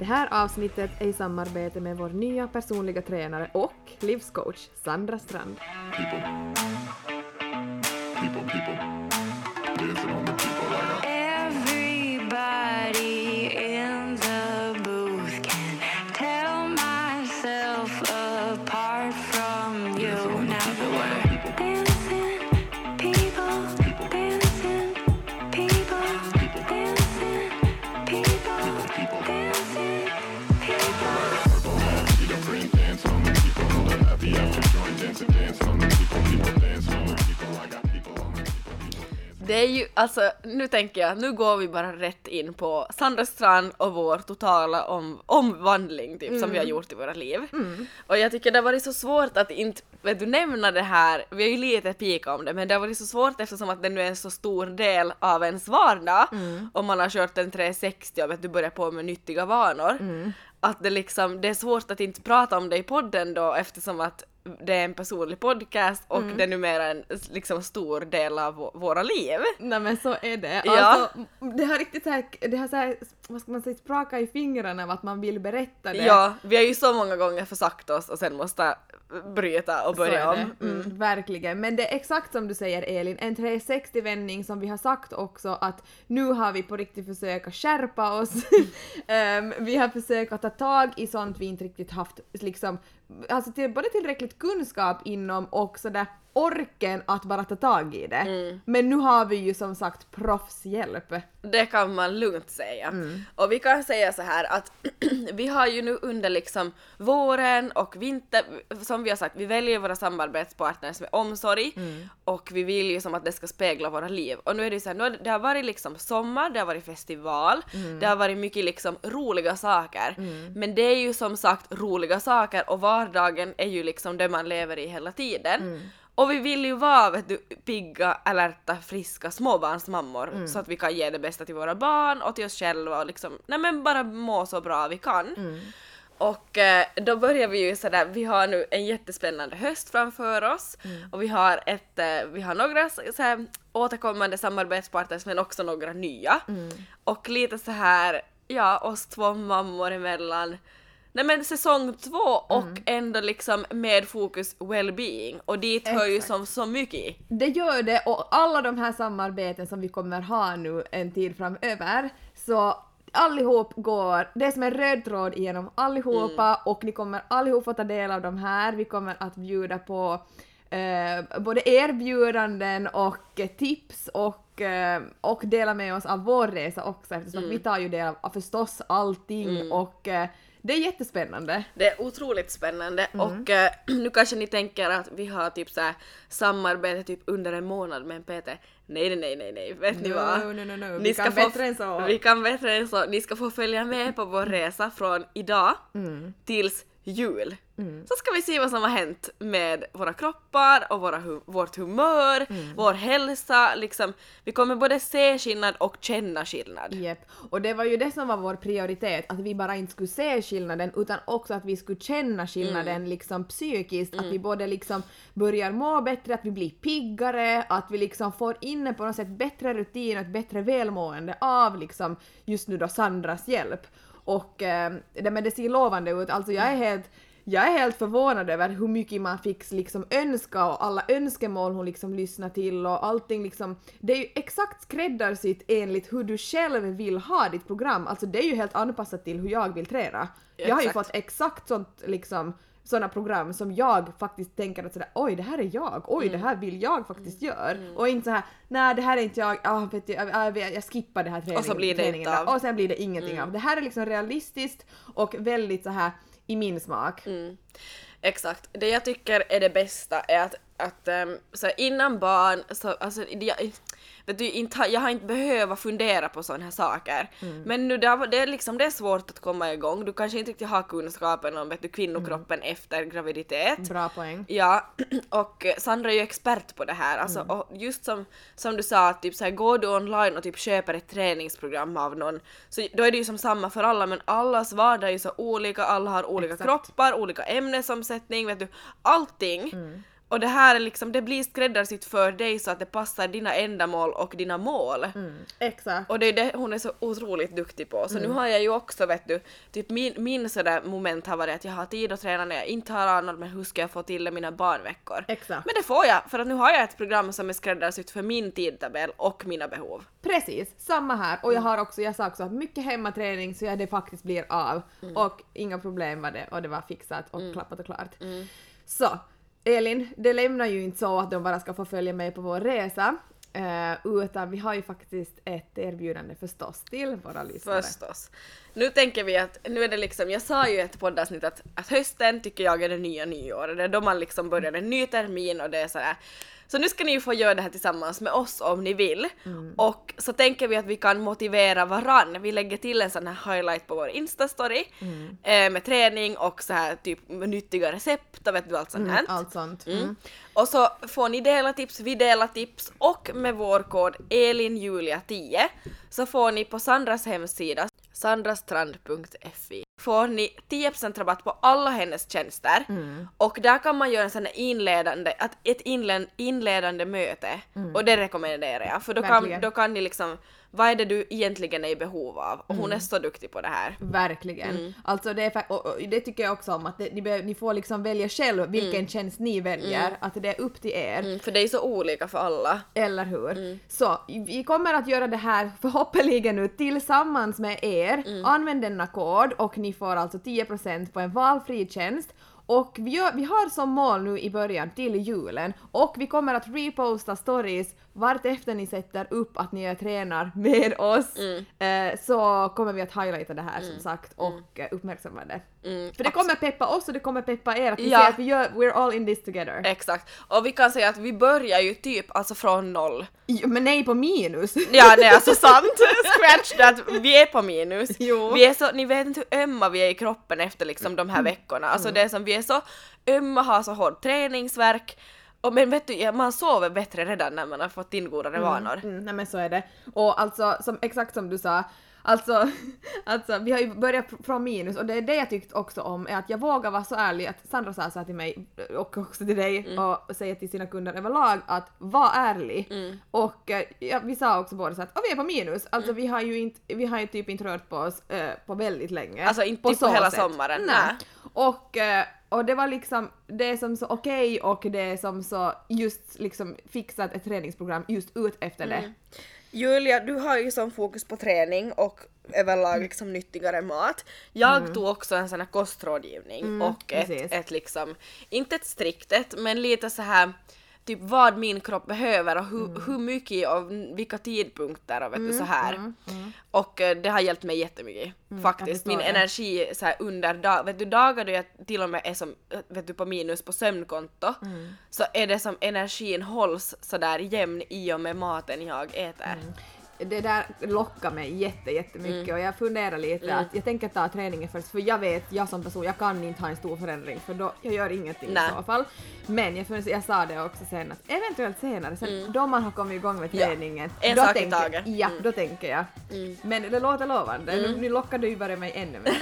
Det här avsnittet är i samarbete med vår nya personliga tränare och livscoach Sandra Strand. people. People, people. Det är ju, alltså nu tänker jag, nu går vi bara rätt in på Sandra Strand och vår totala om, omvandling typ som vi har gjort i våra liv. Och jag tycker det har varit så svårt att inte, vet du, nämna det här, vi har ju lite pika om det, men det har varit så svårt eftersom att det nu är en så stor del av ens vardag. Om man har kört en 360 och vet du börjar på med nyttiga vanor. Att det liksom, det är svårt att inte prata om det i podden då eftersom att det är en personlig podcast och det är numera en liksom stor del av vå- våra liv. Nej men så är det. Ja. Alltså, det har riktigt så här, det har så här, vad ska man säga, spraka i fingrarna av att man vill berätta det. Ja, vi har ju så många gånger försagt oss och sen måste bryta och börja om. Mm, verkligen. Men det är exakt som du säger Elin, en 360-vändning som vi har sagt också att nu har vi på riktigt försökt att skärpa oss. Ehm, vi har försökt att ta tag i sånt vi inte riktigt haft liksom, alltså till, både tillräckligt kunskap inom och sådär orken att bara ta tag i det. Mm. Men nu har vi ju som sagt proffshjälp. Det kan man lugnt säga. Mm. Och vi kan säga så här att vi har ju nu under liksom våren och vinter, som vi har sagt, vi väljer våra samarbetspartners med omsorg Mm. och vi vill ju som att det ska spegla våra liv. Och nu är det ju så här, nu har det, har varit liksom sommar, det har varit festival, Mm. det har varit mycket liksom roliga saker. Men det är ju som sagt roliga saker och vardagen är ju liksom det man lever i hela tiden. Och vi vill ju vara vet du, pigga, alerta, friska småbarnsmammor Mm. så att vi kan ge det bästa till våra barn och till oss själva och liksom, nej men bara må så bra vi kan. Mm. Och eh, då börjar vi ju sådär, vi har nu en jättespännande höst framför oss Mm. och vi har ett, eh, vi har några så så här, återkommande samarbetspartners men också några nya. Mm. Och lite så här, ja oss två mammor emellan Nej men säsong två och Mm. ändå liksom med fokus well-being och dit hör ju Exakt. som så mycket. Det gör det och alla de här samarbeten som vi kommer ha nu en tid framöver så allihop går, det är som en röd tråd igenom allihopa och ni kommer allihop få ta del av de här. Vi kommer att bjuda på eh, både erbjudanden och tips och, eh, och dela med oss av vår resa också eftersom att vi tar ju del av, av förstås allting och eh, det är jättespännande. Det är otroligt spännande och eh, nu kanske ni tänker att vi har typ så här samarbete typ under en månad med en PT. Nej nej nej nej vet ni No, vad? no, no, no. Ni Vi ska kan bättre än så. Vi kan bättre än så. Ni ska få följa med på vår resa från idag tills jul. Så ska vi se vad som har hänt med våra kroppar och våra hu- vårt humör, vår hälsa, liksom. Vi kommer både se skillnad och känna skillnad. Jep. Och det var ju det som var vår prioritet, att vi bara inte skulle se skillnaden utan också att vi skulle känna skillnaden Mm. liksom psykiskt, att vi både liksom börjar må bättre, att vi blir piggare, att vi liksom får in på något sätt bättre rutin och ett bättre välmående av liksom just nu då Sandras hjälp. Och eh, det, men det ser lovande ut, alltså jag är helt jag är helt förvånad över hur mycket man fick liksom önska och alla önskemål hon liksom lyssnar till och allting liksom. Det är ju exakt skräddarsytt enligt hur du själv vill ha ditt program. Alltså det är ju helt anpassat till hur jag vill träna. Jag har ju fått exakt sånt liksom sådana program som jag faktiskt tänker att sådär oj det här är jag, oj det här vill jag faktiskt göra. Och inte så här nej det här är inte jag, ah, vet jag, jag, jag skippar det här träning, Och så blir det träningen inte av. och sen blir det ingenting av. Det här är liksom realistiskt och väldigt så här i min smak. Mm. Exakt. Det jag tycker är det bästa är att, att ehm, så innan barn, så, alltså, jag, vet du, inte, jag har inte behövt fundera på sådana här saker. Men nu det, har- det, är liksom, det är svårt att komma igång, du kanske inte riktigt har kunskapen om vet du, kvinnokroppen efter graviditet. Bra poäng. Ja, och Sandra är ju expert på det här. Alltså, och just som, som du sa, typ så här, går du online och typ köper ett träningsprogram av någon, så då är det ju som samma för alla, men allas vardag är ju så olika, alla har olika Exakt. kroppar, olika ämnesomsättning, vet du, allting. Och det här är liksom, det blir skräddarsytt för dig så att det passar dina ändamål och dina mål. Mm, exakt. Och det är det hon är så otroligt duktig på. Så nu har jag ju också vet du, typ min, min sådär moment har varit att jag har tid att träna när jag inte har Arnold men hur ska jag få till det mina barnveckor? Exakt. Men det får jag för att nu har jag ett program som är skräddarsytt för min tidtabell och mina behov. Precis, samma här. Och jag har också, jag sa också att mycket hemmaträning så jag det faktiskt blir av. Och inga problem var det och det var fixat och klappat och klart. Så, Elin, det lämnar ju inte så att de bara ska få följa med på vår resa. Uh, utan vi har ju faktiskt ett erbjudande förstås till våra lyssnare. Förstås. Nu tänker vi att, nu är det liksom, jag sa ju i ett poddavsnitt att, att hösten tycker jag är det nya nyåret, det är då man liksom börjar en ny termin och det är sådär. Så nu ska ni ju få göra det här tillsammans med oss om ni vill. Och så tänker vi att vi kan motivera varann. Vi lägger till en sån här highlight på vår instastory eh, med träning och så här typ nyttiga recept och vet du allt sånt här. Mm, allt sånt. Mm. Och så får ni dela tips, vi delar tips och med vår kod ELINJULIA10 så får ni på Sandras hemsida sandrastrand.fi får ni 10% rabatt på alla hennes tjänster. Och där kan man göra en sån inledande, att ett inled, inledande möte. Och det rekommenderar jag för då kan, då kan ni liksom, vad är det du egentligen är i behov av? Och hon är så duktig på det här. Verkligen. Alltså det, är, och, och det tycker jag också om att det, ni, be, ni får liksom välja själv vilken tjänst ni väljer, att det är upp till er. Mm, för det är så olika för alla. Eller hur? Så vi kommer att göra det här förhoppningsvis nu tillsammans med er. Använd denna kod och ni får alltså 10% på en valfri tjänst. Och vi, gör, vi har som mål nu i början till julen och vi kommer att reposta stories vart efter ni sätter upp att ni tränar med oss eh, så kommer vi att highlighta det här som sagt och eh, uppmärksamma det. Mm, För det kommer peppa oss och det kommer peppa er att vi Ja. ser att vi gör, we're all in this together. Exakt. Och vi kan säga att vi börjar ju typ alltså från noll. Jo, Men nej på minus! Ja, det är alltså sant. Scratch that. Vi är på minus. Jo. Vi är så, ni vet inte hur ömma vi är i kroppen efter liksom de här veckorna. Alltså det är som vi är så ömma, har så hård träningsverk. Och men vet du, man sover bättre redan när man har fått in godare vanor. Mm, nej men så är det. Och alltså, som, exakt som du sa, alltså, alltså vi har ju börjat från minus och det är det jag tyckt också om är att jag vågar vara så ärlig att Sandra sa så här till mig och också till dig Mm. och säger till sina kunder överlag att var ärlig. Mm. Och eh, ja, vi sa också båda så att "Åh, vi är på minus, alltså vi har ju inte, vi har ju typ inte rört på oss eh, på väldigt länge. Alltså, inte typ på hela sätt. sommaren, Nej. nej. Och, eh, och det var liksom det som så okej och det som så just liksom fixat ett träningsprogram just ut efter Mm. det. Julia, du har ju som fokus på träning och överlag liksom nyttigare mat. Jag tog också en sån här kostrådgivning och ett, precis. ett liksom, inte ett strikt ett, men lite så här typ vad min kropp behöver och hur, hur mycket och vilka tidpunkter och vet du så här. Och eh, det har hjälpt mig jättemycket faktiskt. förstår Min det. energi så här under dag, vet du dagar då jag till och med är som, eh, vet du på minus på sömnkonto så är det som energin hålls sådär jämn i och med maten jag äter. Det där lockar mig jätte, jättemycket och jag funderar lite att jag tänker ta träningen först för jag vet, jag som person, jag kan inte ha en stor förändring för då, jag gör ingenting Nej. i så fall. Men jag, funderar, jag sa det också sen att eventuellt senare, sen då man har kommit igång med Ja. träningen, En då sak i tänker, taget. Ja, Mm. då tänker jag. Men det låter lovande, nu, nu lockar du ju bara mig ännu mer.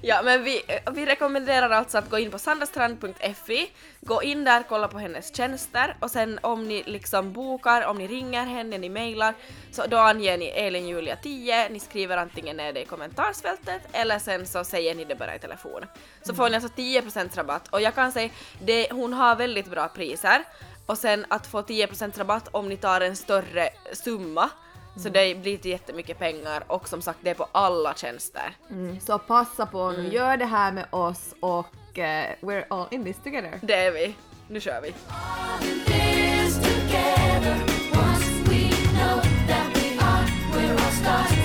Ja men vi, eh, vi rekommenderar alltså att gå in på sandastrand.fi, gå in där, kolla på hennes tjänster och sen om ni liksom bokar, om ni ringer henne, ni mejlar, så då anger ni Elin Julia 10, ni skriver antingen ner det i kommentarsfältet eller sen så säger ni det bara i telefon. Så får ni alltså 10% rabatt och jag kan säga, det, hon har väldigt bra priser och sen att få 10% rabatt om ni tar en större summa så det blir inte jättemycket pengar och som sagt det är på alla tjänster. Mm, så passa på nu, Mm. gör det här med oss och eh, we're all in this together. Det är vi. Nu kör vi. this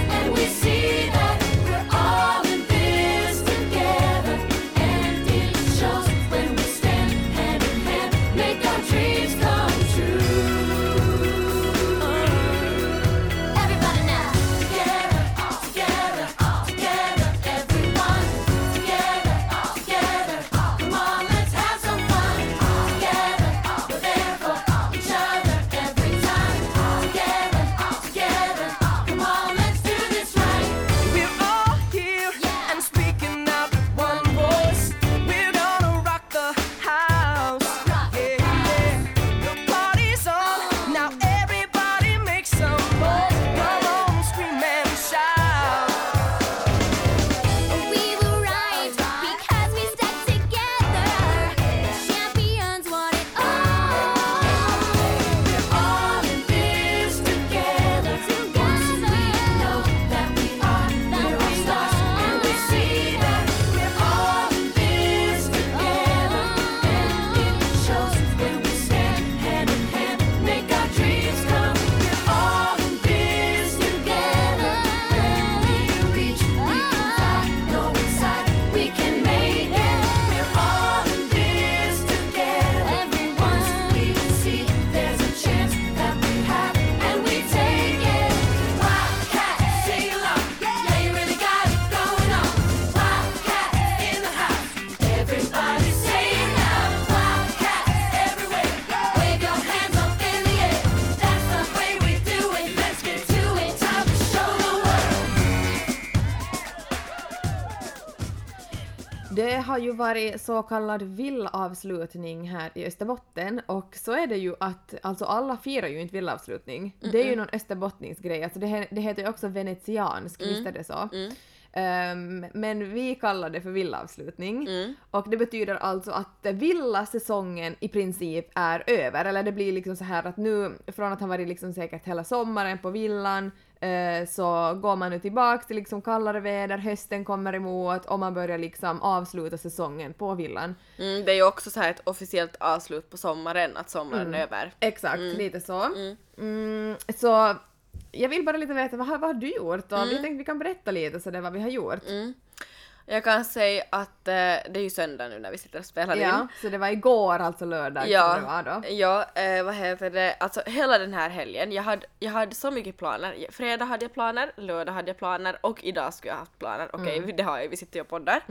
Det har ju varit så kallad villavslutning här i Österbotten och så är det ju att alltså alla firar ju inte villavslutning. Det är ju någon österbottningsgrej, alltså det, det heter ju också venetiansk, visst är det så? Ehm, men vi kallar det för villavslutning. Och det betyder alltså att villasäsongen i princip är över, eller det blir liksom så här att nu från att ha varit liksom säkert hela sommaren på villan eh, så går man nu tillbaks till liksom kallare väder, hösten kommer emot och man börjar liksom avsluta säsongen på villan. Mm, det är ju också så här ett officiellt avslut på sommaren, att sommaren är över. Exakt, lite så. Mm, så jag vill bara lite veta vad, vad har du gjort och vi tänkte vi kan berätta lite sådär vad vi har gjort. Jag kan säga att eh, det är ju söndag nu när vi sitter och spelar in. Ja, så det var igår alltså lördag som det Ja, var då. ja eh, vad heter det, alltså hela den här helgen, jag hade, jag hade så mycket planer. Fredag hade jag planer, lördag hade jag planer och idag skulle jag haft planer. Okej, Mm. det har jag vi sitter ju och poddar.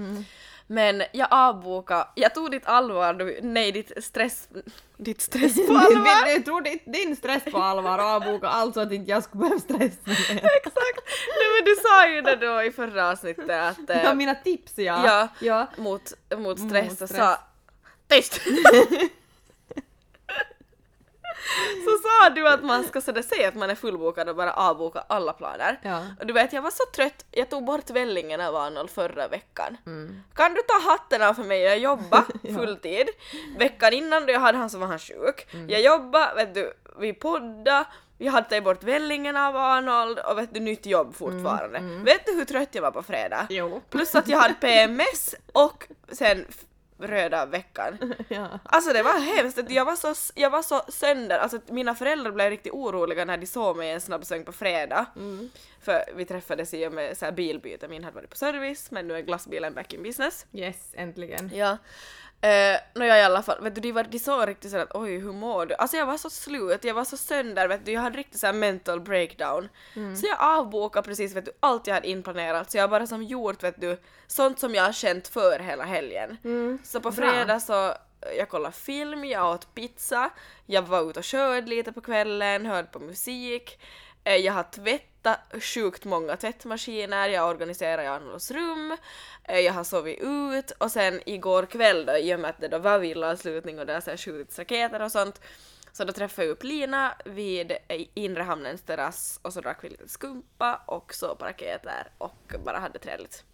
Men jag avbokade, jag tog ditt allvar, nej ditt stress, ditt stress på allvar. Du tog din, din stress på allvar och avbokade allt så att inte jag skulle behöva stressa mer. Exakt! Nej men du sa ju det då i förra avsnittet att eh, Ja, mina tips ja. ja, ja. mot, mot stress Mot och stress. sa Tyst! sa du att man ska sådär säga att man är fullbokad och bara avboka alla planer. Ja. Och du vet, jag var så trött, jag tog bort vällingen av Arnold förra veckan. Mm. Kan du ta hatten av för mig? Jag jobbade fulltid. Veckan innan då jag hade han så var han sjuk. Mm. Jag jobbade, vet du, vi poddade, vi hade tagit bort vällingen av Arnold och vet du, nytt jobb fortfarande. Vet du hur trött jag var på fredag? Mm, Jo. Plus att jag hade PMS och sen röda veckan. Ja. Alltså det var hemskt, jag var så, jag var så sönder, alltså mina föräldrar blev riktigt oroliga när de såg mig en snabb sväng på fredag. För vi träffades i och med så här bilbyte, min hade varit på service men nu är glassbilen back in business. Yes, äntligen. Ja. Eh, nå jag i alla fall, vet du, de, var, de sa riktigt sådär att oj hur mår du? Alltså jag var så slut, jag var så sönder, vet du, jag hade riktigt såhär mental breakdown. Så jag avbokade precis vet du, allt jag hade inplanerat, så jag har bara som gjort vet du, sånt som jag har känt för hela helgen. Så på fredag så jag kollade film, jag åt pizza, jag var ute och körde lite på kvällen, hörde på musik, eh, jag har tvättat sjukt många tvättmaskiner, jag organiserar i rum, eh, jag har sovit ut och sen igår kväll då, i och med att det då var villaavslutning och det har skjutits raketer och sånt, så då träffade jag upp Lina vid inre hamnens terrass och så drack vi lite skumpa och så på raketer och bara hade trevligt.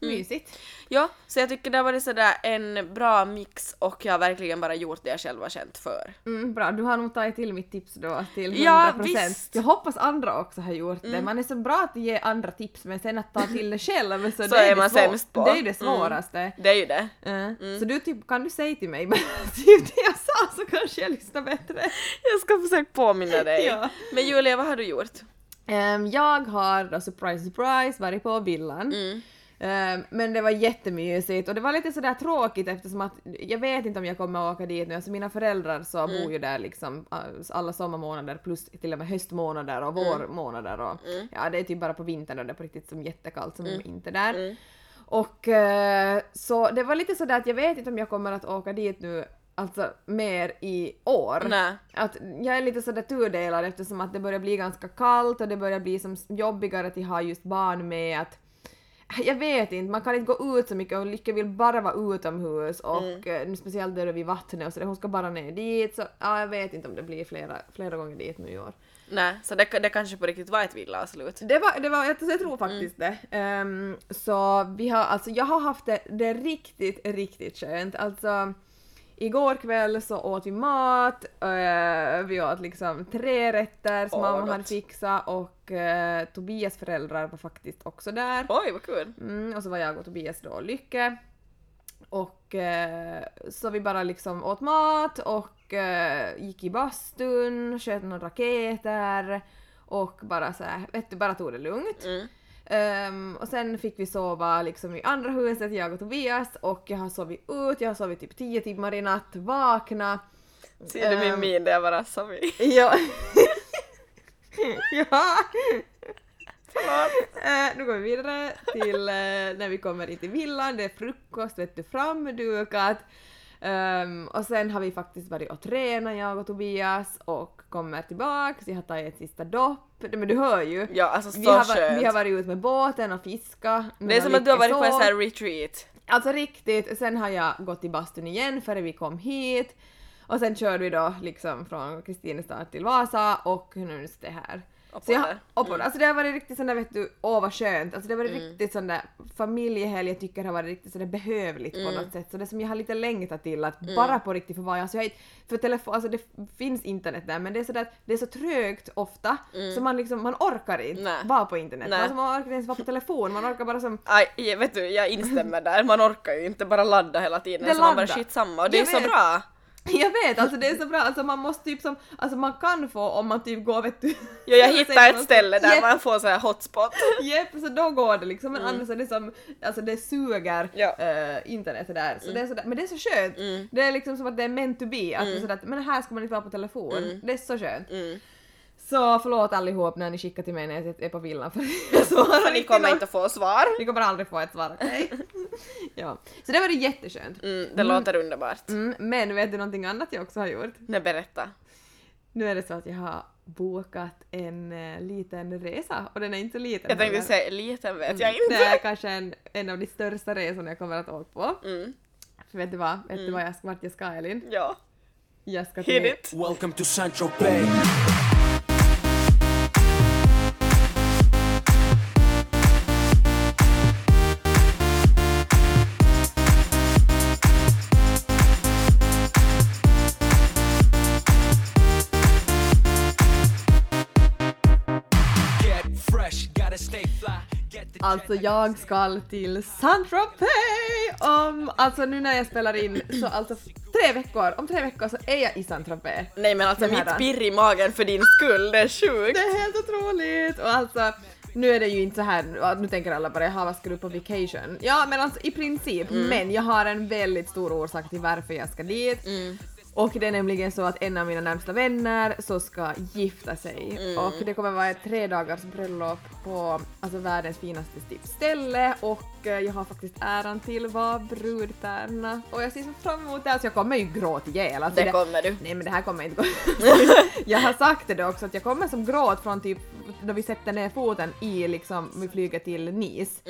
Mysigt. Ja, så jag tycker det har varit sådär en bra mix och jag har verkligen bara gjort det jag själv har känt för. Mm, bra, du har nog tagit till mitt tips då till 100%. Ja, visst. Jag hoppas andra också har gjort det. Man är så bra att ge andra tips men sen att ta till det själv så, Så det är, är man svår- sämst på. Det är ju det Mm. svåraste. Det är ju det. Eh, Så du typ, kan du säga till mig typ det jag sa så kanske jag lyssnar bättre. Jag ska försöka påminna dig. Ja. Men Julia, vad har du gjort? Ehm, jag har då surprise surprise varit på villan. Mm. Ehm, men det var jättemysigt och det var lite sådär tråkigt eftersom att jag vet inte om jag kommer att åka dit nu. Alltså mina föräldrar så Mm. bor ju där liksom alla sommarmånader plus till och med höstmånader och Mm. vårmånader och ja det är typ bara på vintern och det är på riktigt som jättekallt som Mm. inte där. Och eh, så det var lite sådär att jag vet inte om jag kommer att åka dit nu alltså mer i år. Nej. Att jag är lite sådär tudelad eftersom att det börjar bli ganska kallt och det börjar bli som jobbigare att ha just barn med att jag vet inte, man kan inte gå ut så mycket och Lycka vill bara vara utomhus och eh, nu speciellt där vid vattnet och så där, hon ska bara ner dit så ja, jag vet inte om det blir flera, flera gånger dit nu i år. Nej, så det, det kanske på riktigt var ett villavslut. Det var, det var jag, jag tror faktiskt det. Ehm, så vi har, alltså jag har haft det, det riktigt, riktigt skönt. Alltså igår kväll så åt vi mat, eh, vi åt liksom tre rätter som vad mamma hade fixat och eh, Tobias föräldrar var faktiskt också där. Oj, vad kul. Mm, och så var jag och Tobias då och Lycke. Och eh, så vi bara liksom åt mat och gick i bastun, sköt några raketer och bara så här, vet du, bara tog det lugnt. Mm. Ehm, och sen fick vi sova liksom i andra huset, jag och Tobias, och jag har sovit ut, jag har sovit typ 10 timmar i natt, vakna. Ser du min Ehm, min där jag bara sa vi? Ja. ja. Eh, nu går vi vidare till eh, när vi kommer in till villan, det är frukost vet du, framdukat. Ehm, och sen har vi faktiskt varit och tränat jag och Tobias och kommer tillbaks, jag har tagit ett sista dopp. Men du hör ju. Ja, alltså så vi, har, skönt. vi har varit ute med båten och fiskat. Det är som att du har varit på en sån här retreat. Alltså riktigt, sen har jag gått i bastun igen före vi kom hit. Och sen körde vi då liksom från Kristinestad till Vasa och nu är det här. Och Så jag, där. och Mm. Alltså det har varit riktigt sån där vet du, åh vad skönt. Alltså det har varit riktigt sån där familjehelg jag tycker har varit riktigt sådär behövligt Mm. på något sätt. Så det som jag har lite längtat till att bara på riktigt få vara, alltså jag för telefon, alltså det finns internet där men det är sådär att det är så trögt ofta så man liksom, man orkar inte Mm. Nej. vara på internet. Nej. Alltså man orkar inte ens vara på telefon, man orkar bara som Aj, jag- vet du, jag instämmer där. Man orkar ju inte bara ladda hela tiden Det så man bara laddar. skitsamma och det är Jag så vet. bra. Jag vet, alltså det är så bra, alltså man måste typ som, alltså man kan få om man typ går vet du. Ja, jag hittade ett ställe där Jepp, man får så här hotspot. Jepp, så då går det liksom, men annars är det som, alltså det suger Ja. eh, internet där. Så det är så men det är så skönt. Det är liksom som att det är meant to be, att det är sådär, men här ska man inte vara på telefon. Det är så skönt. Mm. Så förlåt allihop när ni skickar till mig när jag är på villan för jag svarar För ni kommer inte få svar. Ni kommer aldrig få ett svar, okej? ja. Så det var det jätteskönt. Mm, det låter underbart. Mm, men vet du någonting annat jag också har gjort? Nej, berätta. Nu är det så att jag har bokat en eh, liten resa och den är inte så liten Jag tänkte heller. säga liten vet jag Det inte. är kanske en, en av de största resorna jag kommer att åka på. Mm. För vet du vad? Vet du vad jag, vart jag ska Elin? Ja, Jag ska till... hit it. Welcome to Central Bay. Alltså jag ska till Saint-Tropez om, alltså nu när jag spelar in så alltså tre veckor, om tre veckor så är jag i Saint-Tropez. Nej men alltså mitt pirr i magen för din skull, det är sjukt. Det är helt otroligt! Och alltså, nu är det ju inte så här, nu tänker alla bara jaha vad ska du på vacation? Ja men alltså i princip, men jag har en väldigt stor orsak till varför jag ska dit. Och det är nämligen så att en av mina närmsta vänner så ska gifta sig och det kommer vara ett tre dagars bröllop på alltså världens finaste typ ställe och eh, jag har faktiskt äran till vara brudtärna och jag ser så fram emot det här så jag kommer ju gråta ihjäl. Alltså Det kommer du. Nej men det här kommer inte gå. jag har sagt det också att jag kommer som gråt från typ då vi sätter ner foten i liksom, vi flyger till Nice.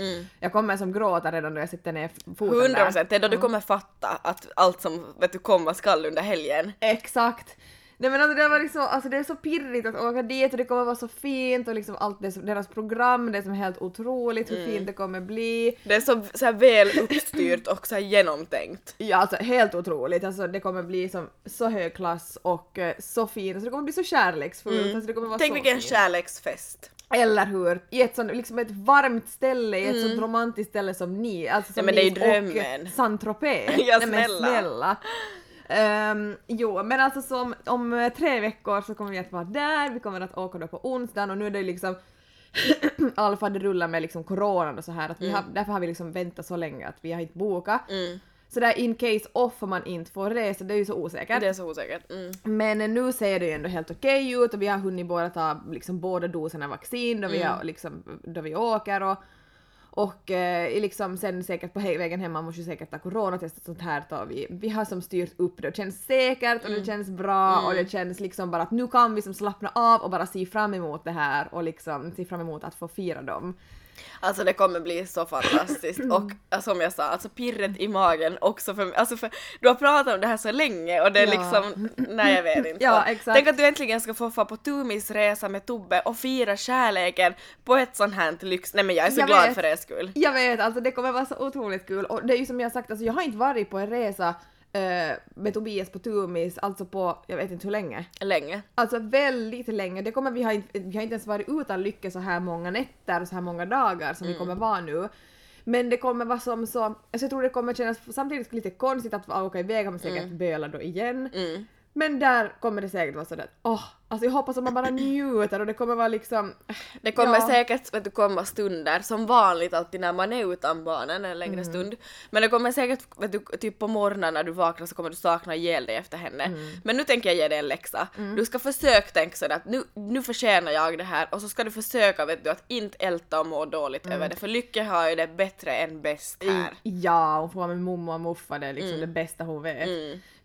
Jag kommer som gråta redan då jag sätter ner foten 100 där. procent, det är då du kommer fatta att allt som vet du komma skall under helgen. Exakt. Nej men alltså det, var liksom, alltså det är så pirrigt att åka dit och det kommer vara så fint och liksom allt det, som- deras program, det är som helt otroligt hur fint det kommer bli. Det är så, så väl uppstyrt och så genomtänkt. Ja alltså helt otroligt, alltså det kommer bli som så hög klass och eh, så fint, alltså det kommer bli så kärleksfullt. Alltså, det kommer vara Tänk så vilken fint. kärleksfest. Eller hur? I ett sånt, liksom ett varmt ställe, i ett sånt romantiskt ställe som ni. Alltså som Mm. Nej, men det är ju Nice och drömmen. Saint-Tropez. Ja, Nej, men snälla. Ehm, jo, men alltså som, om eh, tre veckor så kommer vi att vara där, vi kommer att åka då på onsdagen och nu är det liksom det rullar med liksom coronan och så här att vi har, därför har vi liksom väntat så länge att vi har inte bokat. Mm. Så där in case off om man inte får resa, det är ju så osäkert. Det är så osäkert. Mm. Men nu ser det ju ändå helt okej ut och vi har hunnit båda ta liksom båda doserna vaccin då vi, Mm. har, liksom, då vi åker och, och eh, liksom sen säkert på vägen hem, man måste ju säkert ta coronatest och sånt här tar vi. Vi har som styrt upp det och det känns säkert och Mm. det känns bra och det känns liksom bara att nu kan vi som slappna av och bara se fram emot det här och liksom se fram emot att få fira dem. Alltså det kommer bli så fantastiskt och äh, som jag sa, alltså pirret i magen också för mig. Alltså för du har pratat om det här så länge och det är Ja. liksom, nej jag vet inte. Ja, exakt. Tänk att du äntligen ska få få på Tumis resa med Tobbe och fira kärleken på ett sånt här lyx. Nej men jag är så Jag glad vet. för er skull. Jag vet, alltså det kommer vara så otroligt kul och det är ju som jag sagt, alltså jag har inte varit på en resa eh, med Tobias på Tumis, alltså på jag vet inte hur länge. Länge. Alltså väldigt länge. Det kommer, vi, har inte, vi har inte ens varit utan lycka så här många nätter och så här många dagar som vi kommer vara nu. Men det kommer vara som så, alltså jag tror det kommer kännas samtidigt lite konstigt att åka iväg, har säkert böla då igen. Mm. Men där kommer det säkert vara sådär, åh, alltså jag hoppas att man bara njuter och det kommer vara liksom, Det kommer Ja. säkert vet du, komma stunder, som vanligt alltid när man är utan barnen en längre Mm. stund. Men det kommer säkert, vet du, typ på morgonen när du vaknar så kommer du sakna ihjäl dig efter henne. Mm. Men nu tänker jag ge dig en läxa. Du ska försöka tänka sådär att nu, nu förtjänar jag det här och så ska du försöka vet du att inte älta och må dåligt Mm. över det för Lycke har ju det bättre än bäst här. Ja, hon får vara med mommo och muffa, det är liksom det bästa hon vet.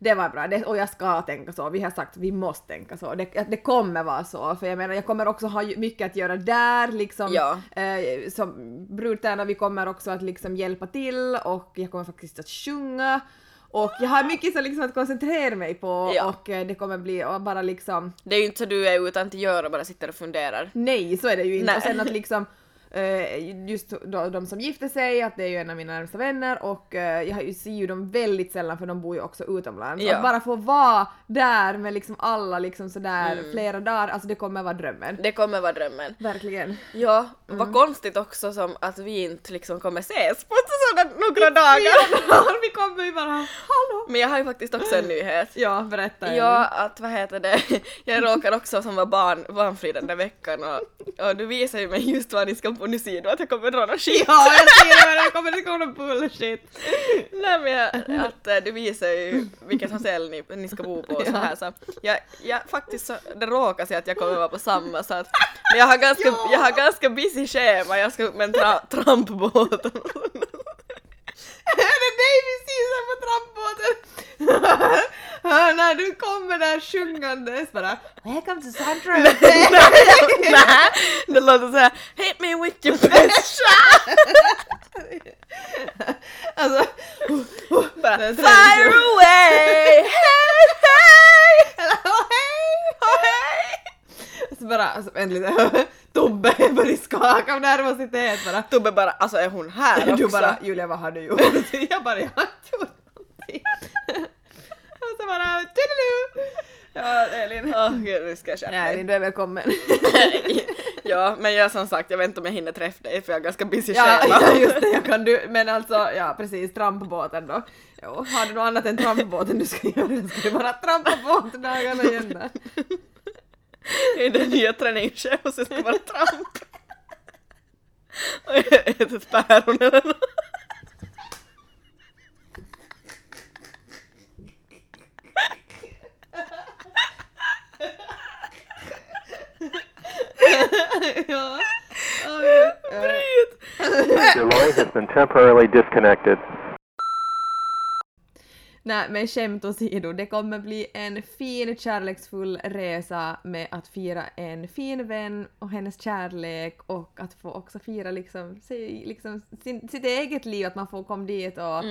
Det var bra, det, och jag ska tänka så. Vi har sagt att vi måste tänka så. Det, det kommer vara så, för jag menar jag kommer också ha mycket att göra där liksom. Ja. Eh, som brudtärna, vi kommer också att liksom hjälpa till och jag kommer faktiskt att sjunga. Och jag har mycket så liksom att koncentrera mig på Ja. och eh, det kommer bli bara liksom Det är ju inte så du är utan till gör och bara sitter och funderar. Nej, så är det ju inte. Nej. Och sen att liksom just då, de som gifter sig, att det är ju en av mina närmsta vänner och eh, jag ser ju dem väldigt sällan för de bor ju också utomlands. Ja. Att bara få vara där med liksom alla liksom sådär Mm. flera dagar, alltså det kommer vara drömmen. Det kommer vara drömmen. Verkligen. Ja, Mm. vad konstigt också som att vi inte liksom kommer ses på sådana några dagar. Vi kommer ju bara hallå! Men jag har ju faktiskt också en nyhet. Ja, berätta. Ja, att vad heter det, jag råkar också som var barn, barnfri den där veckan och, och du visar ju mig just vad ni ska på nu ser du att jag kommer dra något skit. Ja, jag ser det, det kommer kommer någon bullshit. Nej men jag, att eh, du visar ju vilket hotell ni, ni ska bo på och så här så jag, jag faktiskt så, det råkar sig att jag kommer vara på samma så att men jag har ganska, Ja. jag har ganska busy schema, jag ska upp med en tra, trampbåt Är det dig vi ser på trampbåten? När du kommer där sjungandes bara Welcome to Sandra Nej, det låter såhär Hit me with your best Alltså, Bara, Fire tradition. away! Hey, hey! oh, hej! Oh, hej! Så bara, alltså vänta lite, Tobbe börjar skaka av nervositet bara. Tobbe bara, alltså är hon här också? Du bara, Julia vad har du gjort? Jag bara, jag har inte gjort någonting. Och så bara, tudelu! Ja, Elin. Åh gud, nu ska jag skärpa mig. Elin, du är välkommen. ja, men jag som sagt, jag vet inte om jag hinner träffa dig för jag är ganska busy Ja, schema. ja, just det, jag kan du, men alltså, ja precis, trampbåten då. Jo, har du något annat än trampbåten du ska göra? Ska du bara trampa båtdagarna igen där? I den nya träningsschemat så jag ska bara trampa. Och jag äter ett päron eller nåt. ja. Eh, Bryt! Your line has been temporarily disconnected. Nej men skämt åsido, det kommer bli en fin kärleksfull resa med att fira en fin vän och hennes kärlek och att få också fira liksom, liksom sin, sitt eget liv, att man får komma dit och,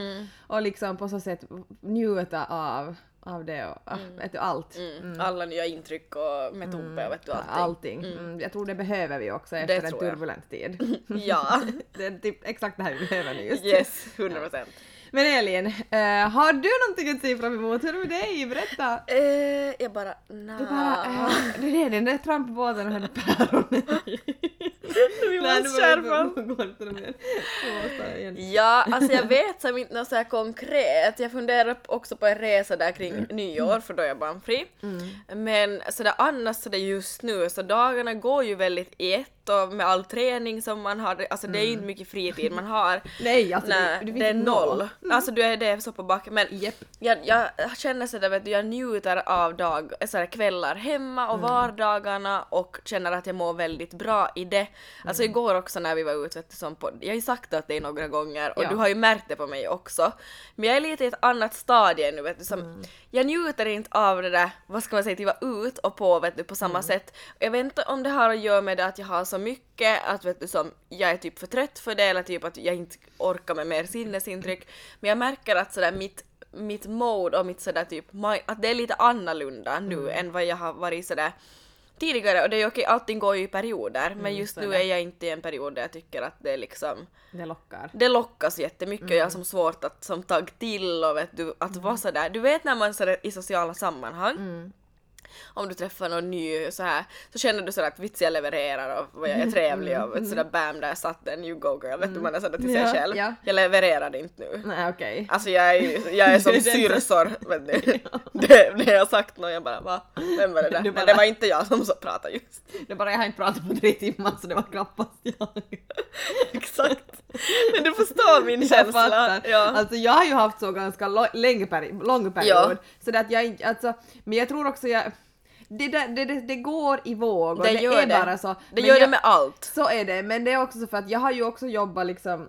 och liksom på så sätt njuta av, av det och ah, vet du, allt. Mm. Alla nya intryck och med Tobbe och vet du allting. Allting. Mm. Jag tror det behöver vi också Det efter en turbulent tid. Ja, det är typ exakt det här vi behöver nu just. yes, 100 procent. Men Elin, eh, har du någonting att se fram emot? Hur är det med dig? Berätta! Eh, jag bara, nah. Du bara, äh, det är den där trampbåten och hennes päron. Vi måste skärpa. Ja, alltså jag vet som inte något så här konkret. Jag funderar också på en resa där kring nyår för då är jag barnfri. Men sådär annars sådär just nu så dagarna går ju väldigt i ett och med all träning som man har, alltså det är ju inte mycket fritid man har. Nej, alltså Nej, du, du det är fick noll. Alltså du är det så på backen men Japp. jag, jag känner sådär vet du, jag njuter av dag, sådär kvällar hemma och vardagarna och känner att jag mår väldigt bra i det. Alltså igår också när vi var ute vet du, som på, jag har ju sagt åt dig några gånger och Ja. du har ju märkt det på mig också. Men jag är lite i ett annat stadie nu vet du som, jag njuter inte av det där, vad ska man säga, att vara ut och på vet du på samma sätt. Jag vet inte om det har att göra med det att jag har så mycket, att vet du som, jag är typ för trött för det eller typ att jag inte orkar med mer sinnesintryck. Men jag märker att sådär mitt mitt mode och mitt sådär typ, att det är lite annorlunda nu än vad jag har varit sådär tidigare och det är okej, allting går ju i perioder men just så är nu är jag inte i en period där jag tycker att det är liksom Det lockar. det lockas jättemycket och jag har som svårt att som tagg till och vet du, att vara sådär. Du vet när man sådär i sociala sammanhang om du träffar någon ny så här så känner du sådär att vits jag levererar och vad jag är trevlig och vet, sådär bam där satt den you go girl vet du man är sådär till sig Ja, själv. ja. Jag levererar inte nu. Nej okej. Alltså jag är, jag är som syrsor. ni. Det, det jag har sagt någon jag bara va? Vem var det där? Du Men bara- det var inte jag som så pratade just. Det bara jag har inte pratat på tre timmar så det var knappast jag. Exakt. Men du förstår min Jag känsla. fattar. Ja. Alltså jag har ju haft så ganska lo- länge peri- lång period. Så att jag inte, alltså, men jag tror också jag det, det, det, det går i vågor, Det gör är det. bara så. Det Men gör jag, det med allt. Så är det, men det är också så för att jag har ju också jobbat liksom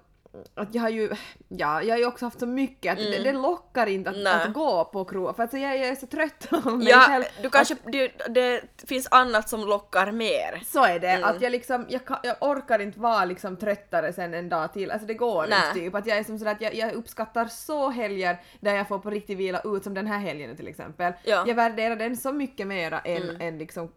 att jag har ju, ja, jag har ju också haft så mycket att det, det lockar inte att, Mm. Att gå på krog för att jag, jag är så trött av mig Ja, själv. du kanske, det, det finns annat som lockar mer. Så är det, Mm. att jag liksom, jag, jag orkar inte vara liksom tröttare sen en dag till, alltså det går Nej. inte typ. Att jag är som sådär att jag, jag uppskattar så helger där jag får på riktigt vila ut som den här helgen till exempel. Ja. Mm. Jag värderar den så mycket mera än, än liksom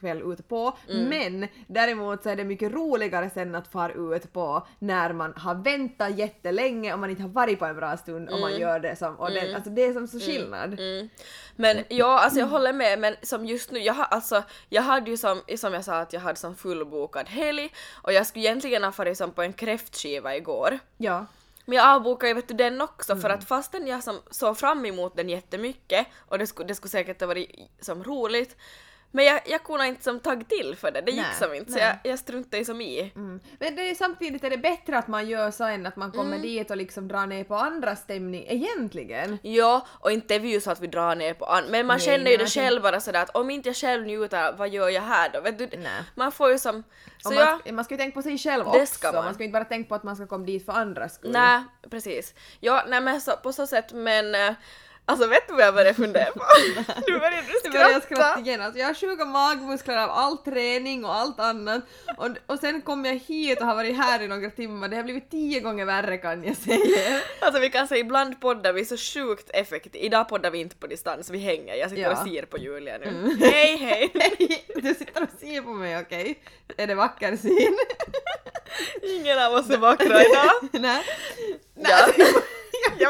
kväll ute på. Men däremot så är det mycket roligare sen att fara ut på när man har väntat jättelänge och man inte har varit på en bra stund och man gör det som, och det, alltså det är som så skillnad. Mm. Men ja, alltså jag håller med, men som just nu, jag, har, alltså, jag hade ju som, som jag sa att jag hade som fullbokad helg och jag skulle egentligen ha farit som på en kräftskiva igår. Ja. Men jag avbokade ju vet du den också för att fastän jag som såg fram emot den jättemycket och det skulle, det skulle säkert ha varit som roligt men jag, jag kunde inte som tagit till för det, det gick Nej, som inte så nej. jag, jag struntade som i. Mm. Men det är, samtidigt är det bättre att man gör så än att man kommer Mm. dit och liksom drar ner på andra stämning egentligen. Ja, och inte är vi ju så att vi drar ner på an- men man Nej, känner ju det själv bara sådär att om inte jag själv njuter, vad gör jag här då? Vet du, man får ju som... Så Och man, ska, man ska ju tänka på sig själv också, ska man. man ska ju inte bara tänka på att man ska komma dit för andras skull. nej precis. Ja, nej men så, på så sätt men... Alltså vet du vad jag började fundera på? du Nu börjar jag skratta! skratta igen, alltså jag har sjuka magmuskler av all träning och allt annat och, och sen kom jag hit och har varit här i några timmar, det har blivit tio gånger värre kan jag säga. Alltså vi kan säga ibland poddar vi så sjukt effektivt. Idag poddar vi inte på distans, vi hänger. Jag sitter Ja. och ser på Julia nu. Hej hej! Hej! Du sitter och ser på mig, okej? Är det vacker syn? Ingen av oss är vackra idag. Nej? Ja.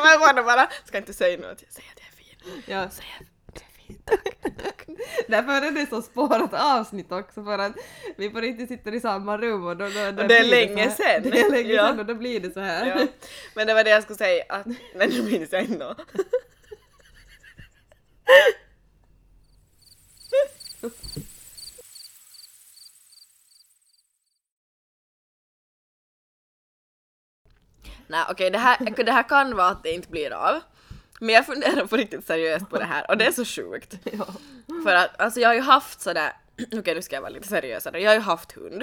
Jag vill bara, ska inte säga något, säg att jag är fin. Ja. Säg att jag är fin. Därför är det så spårat avsnitt också för att vi på riktigt sitter i samma rum och då, då, då det är länge sen. Det är länge Ja. sen och då blir det så här. Ja. Men det var det jag skulle säga att, men nu minns jag inte Nej okej, det, här, det här kan vara att det inte blir av. Men jag funderar på riktigt seriöst på det här och det är så sjukt. Ja. För att alltså jag har ju haft sådär, okej nu ska jag vara lite seriösare, jag har ju haft hund.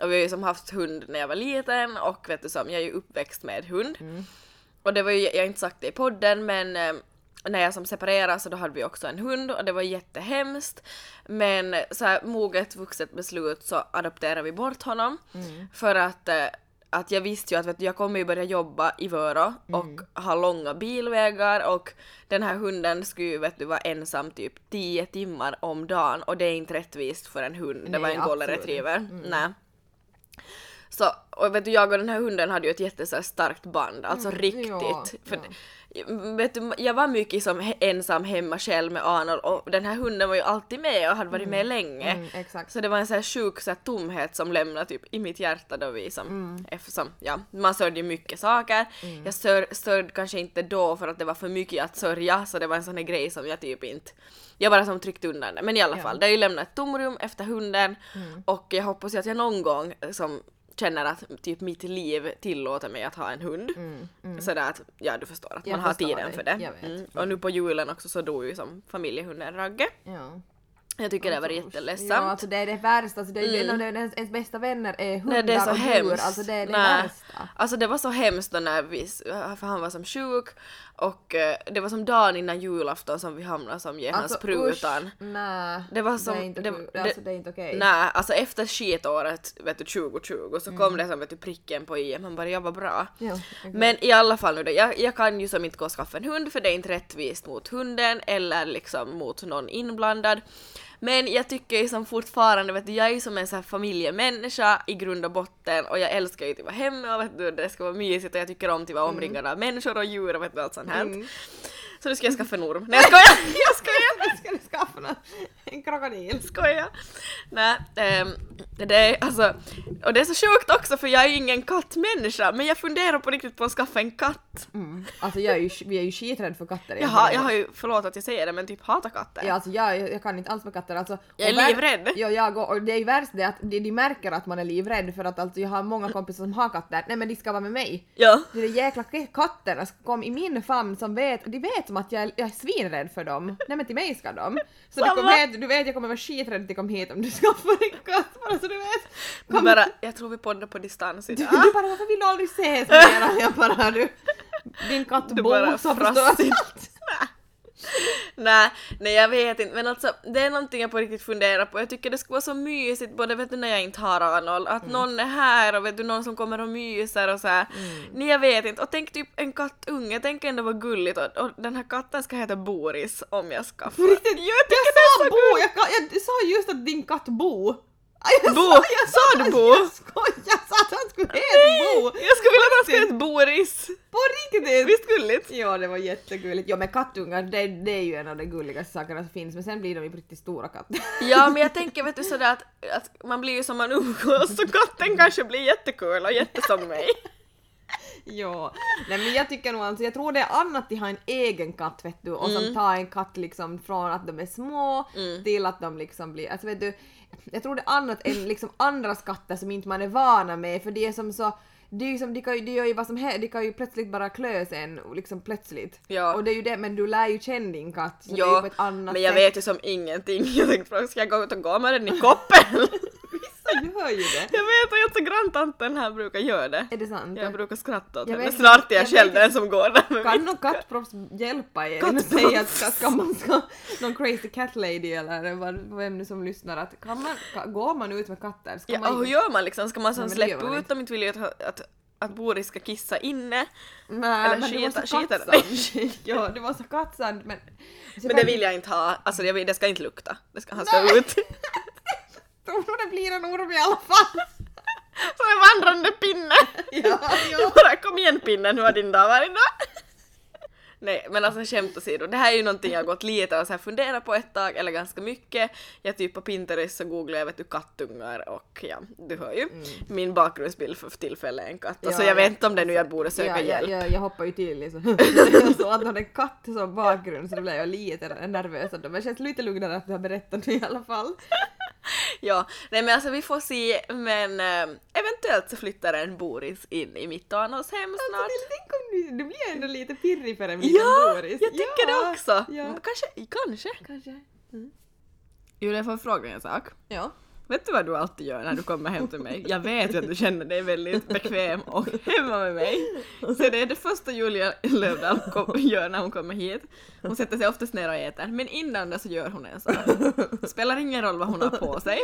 Och vi har ju som haft hund när jag var liten och vet du som, jag är ju uppväxt med hund. Och det var ju, jag har inte sagt det i podden men eh, när jag som separerade så då hade vi också en hund och det var jättehemskt. Men så här moget vuxet beslut så adopterade vi bort honom. För att eh, att jag visste ju att vet du, jag kommer ju börja jobba i Vörå och ha långa bilvägar och den här hunden skulle ju vet du vara ensam typ 10 timmar om dagen och det är inte rättvist för en hund. det Nej, var en golden retriever. Nej. Så, och vet du, jag och den här hunden hade ju ett jätte så här, starkt band, alltså riktigt. ja, för, Vet du, jag var mycket som ensam hemma själv med Arnold och den här hunden var ju alltid med och hade varit med länge. Mm. Så det var en så här sjuk så här, tomhet som lämnade typ i mitt hjärta då vi som, Mm. eftersom, ja, man sörjde mycket saker. Jag sör, sörjde kanske inte då för att det var för mycket att sörja så det var en sån här grej som jag typ inte jag bara som tryckte undan det. Men i alla Ja. fall, det har ju lämnat ett tomrum efter hunden Mm. och jag hoppas ju att jag någon gång som känner att typ mitt liv tillåter mig att ha en hund. Sådär att, ja du förstår, att Mm, Jag man har tiden dig. för det. Mm. Och nu på julen också så dog ju som familjehunden Ragge. Ja. Jag tycker det var Ja, jätteledsamt. alltså det är det värsta, alltså det är ju en av ens, bästa vänner är hundar Nej, det är så och djur, hemskt. alltså det är det Nej. värsta. Alltså det var så hemskt då när vi, för han var som sjuk och eh, det var som dagen innan julafton som vi hamnade som gensprutan. usch, nej. Det var som- det är inte, det- kul. det- alltså, det är inte okej. Nej, alltså efter skitåret vet du 2020 så Mm. kom det som vet du pricken på i, man bara jag var bra. Ja, exakt. Men i alla fall nu då, jag, jag kan ju som inte gå och skaffa en hund för det är inte rättvist mot hunden eller liksom mot någon inblandad. Men jag tycker ju som fortfarande, vet du, jag är ju som en sån här familjemänniska i grund och botten och jag älskar ju att vara hemma och vet du, det ska vara mysigt och jag tycker om att vara omringad av människor och djur och vet du allt sånt här. Mm. Så nu ska jag skaffa en orm. Nej jag skojar! Jag skojar! Ska du skaffa en krokodil? Skoja! Nej, ehm, det är alltså, och det är så sjukt också för jag är ju ingen kattmänniska men jag funderar på riktigt på att skaffa en katt. Mm. Alltså jag är ju, vi är ju skiträdda för katter. Jag har, jag har ju, förlåt att jag säger det men typ hatar katter. Ja, alltså jag, jag kan inte alls med katter. Alltså, Jag är livrädd. Ja, jag och, och det är ju värst det att de, de märker att man är livrädd för att alltså, jag har många kompisar som har katter. Nej men de ska vara med mig. Ja. De där jäkla katterna som kom i min famn som vet, de vet som att jag jag är svinrädd för dem. Nej men till mig ska de. Så du, kommer, vet, du vet jag kommer vara skiträdd att de kommer hit om du skaffar en katt Bara så du vet. Du bara, jag tror vi poddar på distans Du, idag. du bara, varför vill du aldrig ses mera? Jag bara, du. Din katt Du Bo bara som nej, nej jag vet inte men alltså det är någonting jag på riktigt funderar på. Jag tycker det skulle vara så mysigt både vet du när jag inte har Arnold, att någon är här och vet du någon som kommer och myser och så här. Nej jag vet inte och tänk typ en kattunge, tänk ändå vad gulligt och, och den här katten ska heta Boris om jag skaffar. Riktigt, jag jag sa Bo, jag, jag sa just att din katt Bo. Jag Bo, sa, jag sa du Bo? Jag skojar, jag sa att han skulle heta Bo. Jag skulle vilja att han skulle heta Boris. På riktigt! Visst gulligt? Ja, det var jättegulligt. Ja, men kattungar, det, det är ju en av de gulligaste sakerna som finns, men sen blir de ju riktigt stora katter. Ja men jag tänker vet du sådär att, att man blir ju som man umgås så katten kanske blir jättekul och jättesom mig. ja, nej men jag tycker nog alltså, jag tror det är annat att ha en egen katt vet du och Mm. som tar en katt liksom från att de är små till att de liksom blir, alltså vet du, jag tror det är annat än liksom andra katter som inte man är vana med för det är som så det är ju som, de, kan ju, de gör ju vad som helst, de kan ju plötsligt bara klö sig en liksom plötsligt. Ja. Och det är ju det, men du lär ju känna din katt så det är ju Ja, på ett annat men jag sätt. vet ju som ingenting. Jag tänkte fråga, ska jag gå ut och gå med den i koppel? Vissa gör ju det. jag vet att alltså granntanten här brukar göra det. Är det sant? Jag brukar skratta åt Jag henne. vet- Snart är jag jag själv den som går där med Kan någon kattproffs hjälpa er? Kattproffs. och säga att ska, ska man ska, någon crazy cat lady eller vad, vem nu som lyssnar att kan man, ka, går man ut med katter? Ska Ja, man och hur gör man liksom? Ska man Nej, gör släppa ut dem? Inte vill ju att, att, att Boris ska kissa inne. Nej, eller men det skita- så skita kattsand. ja, det var så kattsand men... Så Men det vill jag inte ha. Alltså jag vill, det ska inte lukta. Det ska, han ska ut. tror nog det blir en orm i alla fall. Som en vandrande pinne. ja, ja. Bara kom igen pinnen, hur har din dag varit då? Nej men alltså skämt åsido, det här är ju någonting jag har gått lite och så här funderat på ett tag, eller ganska mycket. Jag typ på Pinterest så googlar jag vet du kattungar och ja, du hör ju. Min bakgrundsbild för tillfället är en katt. Ja, alltså jag vet inte om det nu jag borde söka ja, hjälp. Ja, ja, jag hoppar ju till liksom. så att hon en katt som bakgrund så då blev jag lite nervös. Men det känns lite lugnare att du har berättat nu i alla fall. Ja, nej men alltså vi får se men eh, eventuellt så flyttar en Boris in i mitt och Annas hem snart. Alltså, tänk om du, du blir ändå lite pirrig för en Ja, Boris. jag tycker det också. Ja. Mm, Kanske, kanske. Kanske. Julia, jag får fråga en sak. Ja. Vet du vad du alltid gör när du kommer hem till mig? Jag vet ju att du känner dig väldigt bekväm och hemma med mig. Så det är det första Julia Lövdahl gör när hon kommer hit. Hon sätter sig oftast ner och äter, men innan det så gör hon en sak. Spelar ingen roll vad hon har på sig.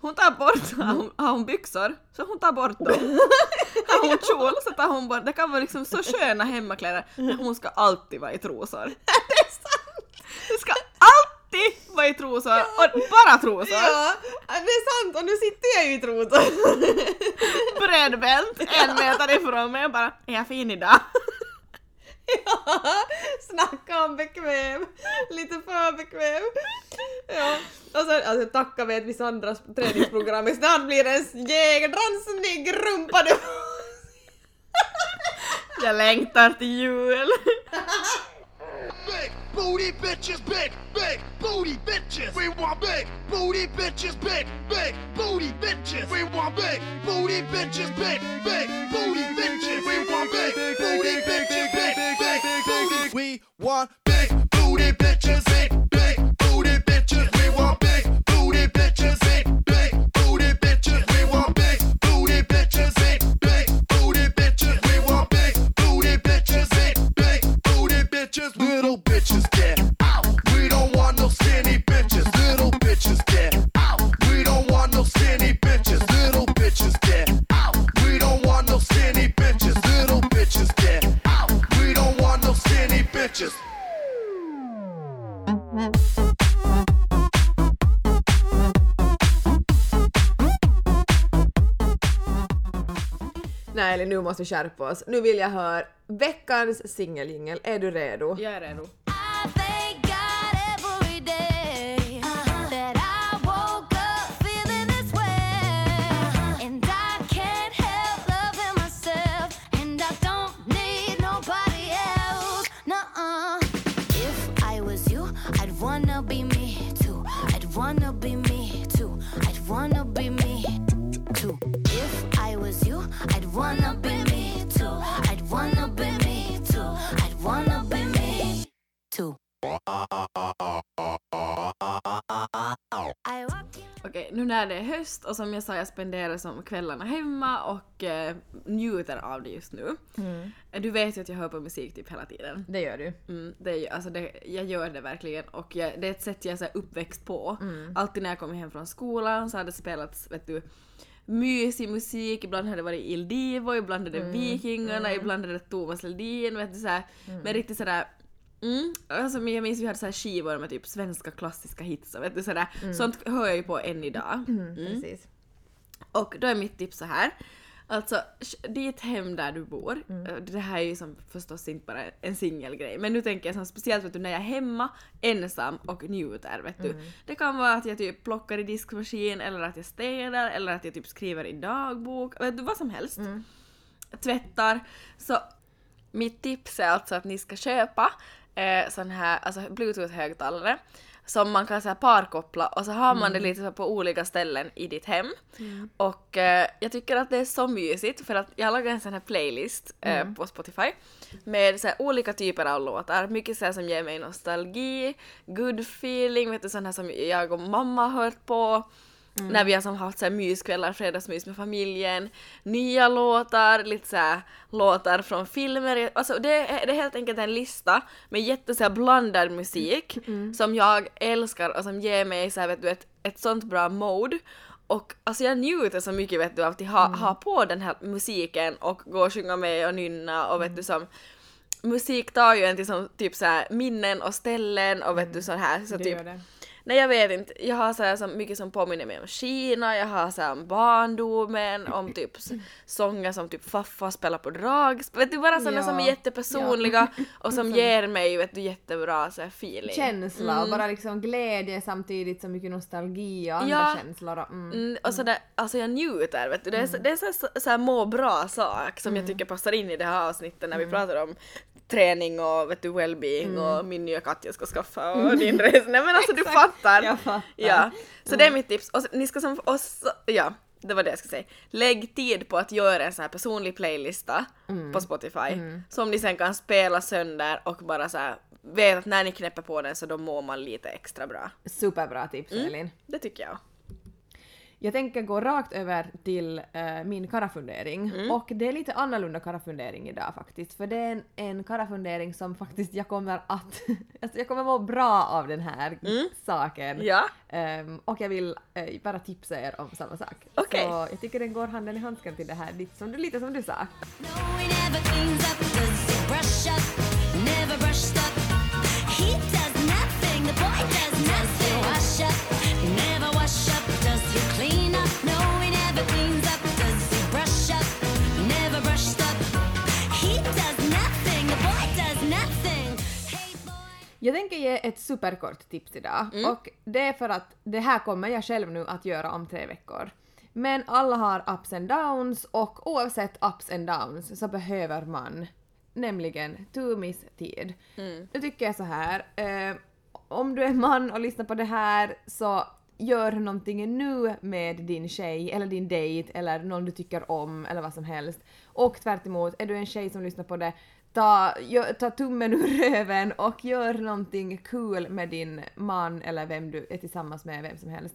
Hon tar bort, har hon, har hon byxor, så hon tar bort dem. Har hon kjol så tar hon bort, det kan vara liksom så sköna hemmakläder, men hon ska alltid vara i trosor. Det ska alltid vara i trosor, och bara trosor. Ja, det är sant och nu sitter jag ju i trosor. bredbänt en meter ifrån mig och bara är jag fin idag? ja, snacka om bekväm. Lite för bekväm. Ja, och sen alltså tacka vet vi Sandras träningsprogram, snart blir det en jädrans snygg rumpa du. Jag längtar till jul. Big booty bitches, big, big booty bitches. We want big booty bitches, big, big booty bitches. We want big booty bitches, big, big booty bitches. We want big booty bitches, big, big booty. We want big booty bitches, big, big booty bitches. We want big booty bitches, big, nu måste vi skärpa oss. Nu vill jag höra veckans singeljingel. Är du redo? Jag är redo. Okej, nu när det är höst och som jag sa, jag spenderar som kvällarna hemma och eh, njuter av det just nu. Eh, Du vet ju att jag hör på musik typ hela tiden. Det gör du. Mm, det är, ju- alltså det, jag gör det verkligen och jag, det är ett sätt jag är så här uppväxt på. Alltid när jag kommer hem från skolan så har det spelats, vet du, mysig musik, ibland har det varit Il Divo, ibland är det Vikingarna, ibland är det Thomas Ledin, vet du såhär. Men riktigt sådär Mm, alltså men jag minns vi hade så här skivor med typ svenska klassiska hits och vet du sådär. Sånt hör jag ju på än idag. Mm. Precis. Och då är mitt tips så här. Alltså, ditt hem där du bor, eh, det här är ju som förstås inte bara en singelgrej, men nu tänker jag som speciellt vet du, när jag är hemma ensam och njuter. Vet du. Det kan vara att jag typ plockar i diskmaskin eller att jag städar eller att jag typ skriver i dagbok, vet du, vad som helst. Tvättar. Så mitt tips är alltså att ni ska köpa eh, sån här alltså bluetooth-högtalare som man kan så här parkoppla och så har man det lite så på olika ställen i ditt hem. Och eh, jag tycker att det är så mysigt för att jag lagar en sån här playlist eh, på Spotify med så olika typer av låtar. Mycket så här som ger mig nostalgi, good feeling, vet du sån här som jag och mamma har hört på. När vi har som haft så här myskvällar, fredagsmys med familjen, nya låtar, lite så här låtar från filmer. Alltså det är, det är helt enkelt en lista med jätte så här blandad musik som jag älskar och som ger mig så här, vet du, ett, ett sånt bra mode. Och alltså jag njuter så mycket vet du av att ha, ha på den här musiken och gå och sjunga med och nynna och vet du som musik tar ju en till som typ så här minnen och ställen och vet du så här så Det typ. Nej jag vet inte, jag har så här som mycket som påminner mig om Kina, jag har så här om barndomen, om typ sånger som typ Faffa spelar på dragspel, vet du bara sådana Ja, som är jättepersonliga och som ger mig vet du jättebra så här feeling. Känsla och bara liksom glädje samtidigt som mycket nostalgi och andra Ja. känslor. Och, mm. Mm, och sådär, alltså jag njuter vet du. Det är, så, det är så, så, så här må bra sak som jag tycker passar in i det här avsnittet när vi pratar om träning och vet du well-being och min nya katt jag ska skaffa och din resa. Nej men alltså du fattar. Jag fattar. Ja, så det är mitt tips. Och ni ska som, så, ja, det var det jag skulle säga. Lägg tid på att göra en sån här personlig playlista på Spotify som ni sen kan spela sönder och bara så här vet att när ni knäpper på den så då mår man lite extra bra. Superbra tips Mm. Elin. Det tycker jag. Jag tänker gå rakt över till eh, min karafundering. Mm. Och det är lite annorlunda karafundering idag faktiskt. För det är en, en karafundering som faktiskt jag kommer att... alltså jag kommer må bra av den här saken. Mm. Ja. Ehm, och jag vill eh, bara tipsa er om samma sak. Okej. Så jag tycker den går handen i handsken till det här, lite som du, lite som du sa. No, ett superkort tips idag Mm. och det är för att det här kommer jag själv nu att göra om tre veckor. Men alla har ups and downs och oavsett ups and downs så behöver man nämligen Tumis tid. Mm. Nu tycker jag så här, eh, om du är man och lyssnar på det här så gör någonting nu med din tjej eller din dejt eller någon du tycker om eller vad som helst. Och tvärt emot, är du en tjej som lyssnar på det, ta, ta tummen ur röven och gör någonting kul med din man eller vem du är tillsammans med, vem som helst.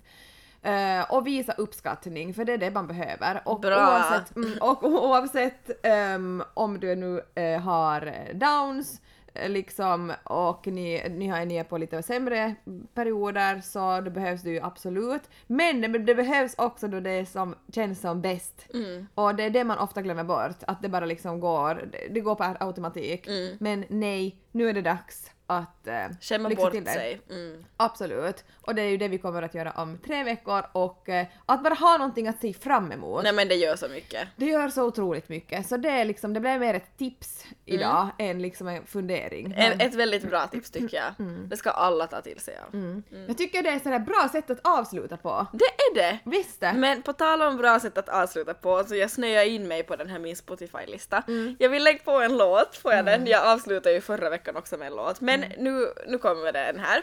Eh, och visa uppskattning, för det är det man behöver. Och Bra. oavsett, mm, och oavsett ehm, om du nu eh, har downs liksom och ni, ni, har, ni är på lite sämre perioder så då behövs det ju absolut. Men det, behövs också då det som känns som bäst. Mm. Och det är det man ofta glömmer bort, att det bara liksom går, det, går på automatik. Mm. Men nej, nu är det dags att eh, Skämma lyxa bort till sig. Mm. Absolut. Och det är ju det vi kommer att göra om tre veckor och eh, att bara ha någonting att se fram emot. Nej men det gör så mycket. Det gör så otroligt mycket. Så det är liksom, det blev mer ett tips idag än liksom en fundering. Mm. En, Men ett väldigt bra tips tycker jag. Det ska alla ta till sig av. Jag tycker det är ett sådär bra sätt att avsluta på. Det är det! Visst det? Men på tal om bra sätt att avsluta på så jag snöar in mig på den här min Spotify-lista. Jag vill lägga på en låt, får jag den? Jag avslutade ju förra veckan också med en låt. Men nu, nu kommer den här.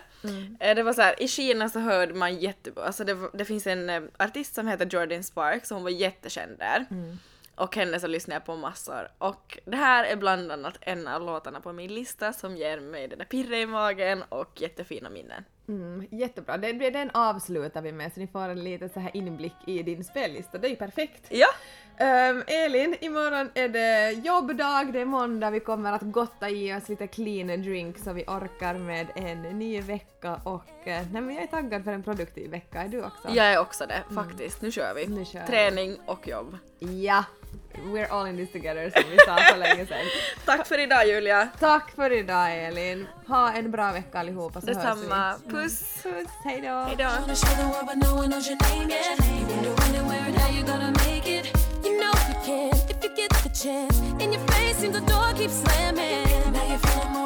Eh, Det var så här, i Kina så hörde man jättebra, alltså det, det finns en eh, artist som heter Jordan Sparks och hon var jättekänd där. Och henne så lyssnar jag på massor. Och det här är bland annat en av låtarna på min lista som ger mig den där pirret i magen och jättefina minnen. Mm, jättebra. Den, den avslutar vi med så ni får en liten så här inblick i din spellista. Det är ju perfekt. Ja, Ehm, Elin, imorgon är det jobbdag, det är måndag, vi kommer att gotta i oss lite clean drink så vi orkar med en ny vecka och eh, nej men jag är taggad för en produktiv vecka, är du också? jag är också det faktiskt. Nu kör vi. Nu kör vi. Träning och jobb. Ja! We're all in this together som vi sa för länge sedan. Tack för idag Julia. Tack för idag Elin. Ha en bra vecka allihopa så Detsamma. hörs vi. Puss. Puss, hejdå! Hejdå. You know you can if you get the chance. And your face seems the door keeps slamming. Now you're feeling